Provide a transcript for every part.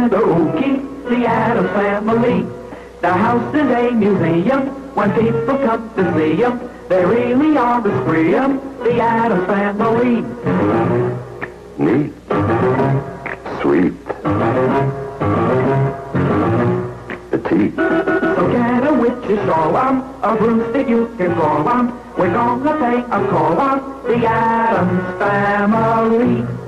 all together ooky, the Adams family. The house is a museum when people come to see them. They really are the scream, the Adams family. Neat. Sweet. Petite. So get a witch's shawl on, a broomstick you can call on. We're gonna pay a call on the Adams family.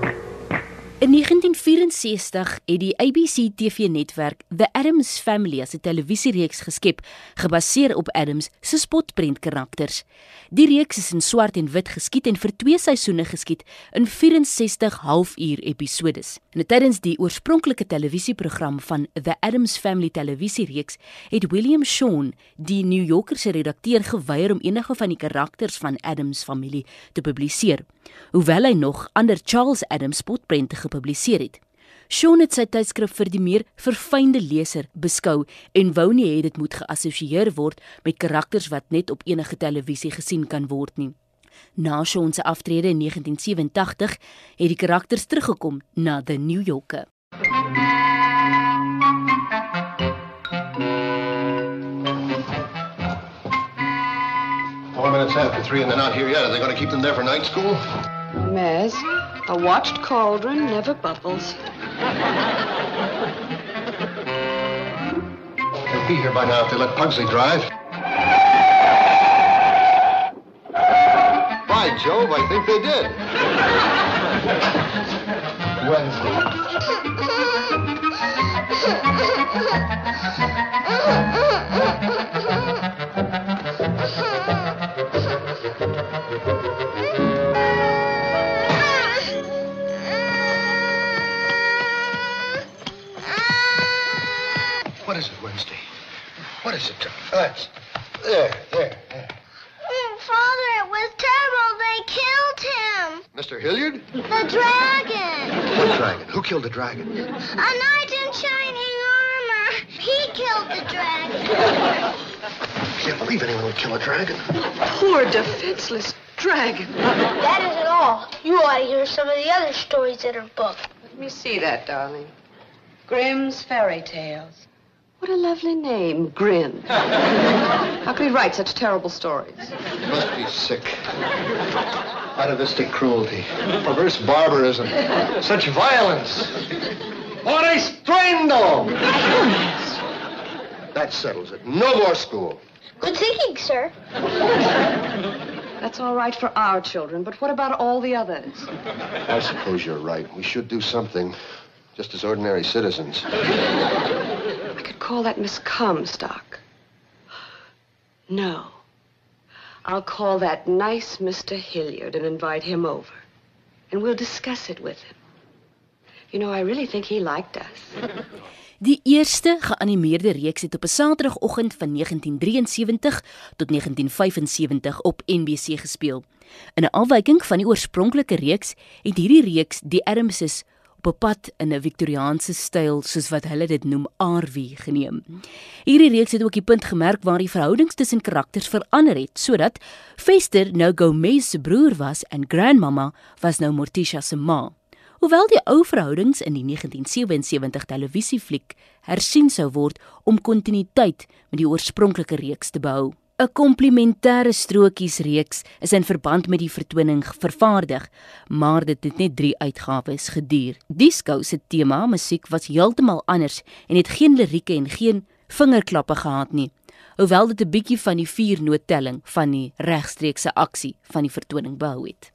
In 1964 het die ABC TV-netwerk The Addams Family as 'n televisiereeks geskep gebaseer op Addams se spotprent-karakters. Die reeks is in swart en wit geskiet en vir 2 seisoene geskiet in 64 halfuur episodes. En tydens die oorspronklike televisieprogram van The Addams Family televisiereeks het William Shawn, die New Yorker se redakteur, geweier om enige van die karakters van Addams familie te publiseer, hoewel hy nog ander Charles Addams spotprente gepubliseer Shawn het sy tydskrif vir die meer verfynde leser beskou en wou nie hê dit moet geassosieer word met karakters wat net op enige televisie gesien kan word nie. Na Shawn se aftrede in 1987 het die karakters teruggekom na The New Yorker. Four minutes after three and they're not here yet. Are they going to keep them there for night school? Mez, a watched cauldron never bubbles. They'll be here by now if they let Pugsley drive. By Jove, I think they did. Wednesday. What is it? That's there, there, there. Oh, Father, it was terrible. They killed him. Mr. Hilliard? The dragon. What dragon? Who killed the dragon? A knight in shining armor. He killed the dragon. I can't believe anyone would kill a dragon. Poor defenseless dragon. That isn't all. You ought to hear some of the other stories in her book. Let me see that, darling. Grimm's Fairy Tales. What a lovely name, Grimm. How could he write such terrible stories? He must be sick. Atavistic cruelty. Perverse barbarism. Such violence. What a strando! That settles it. No more school. Good thinking, sir. That's all right for our children, but what about all the others? I suppose you're right. We should do something. Just as ordinary citizens. Call that Miss Comstock. No. I'll call that nice Mr. Hilliard and invite him over. And we'll discuss it with him. You know, I really think he liked us. Die eerste geanimeerde reeks het op 'n Saterdagoggend van 1973 tot 1975 op NBC gespeel. In 'n afwyking van die oorspronklike reeks het hierdie reeks die Adamses op 'n pad in 'n Victoriaanse styl soos wat hulle dit noem aardwie geneem. Hierdie reeks het ook die punt gemerk waar die verhoudings tussen karakters verander het sodat Fester nou Gomez se broer was en Grandmama was nou Morticia se ma. Hoewel die ou verhoudings in die 1977 televisiefliek hersien sou word om kontinuïteit met die oorspronklike reeks te behou. 'n Komplementêre strokiesreeks is in verband met die vertoning vervaardig, maar dit het net 3 uitgawes geduur. Die skou se tema musiek was heeltemal anders en het geen lirieke en geen vingerklappe gehad nie. Hoewel dit 'n bietjie van die viernoottelling van die regstreekse aksie van die vertoning behou het.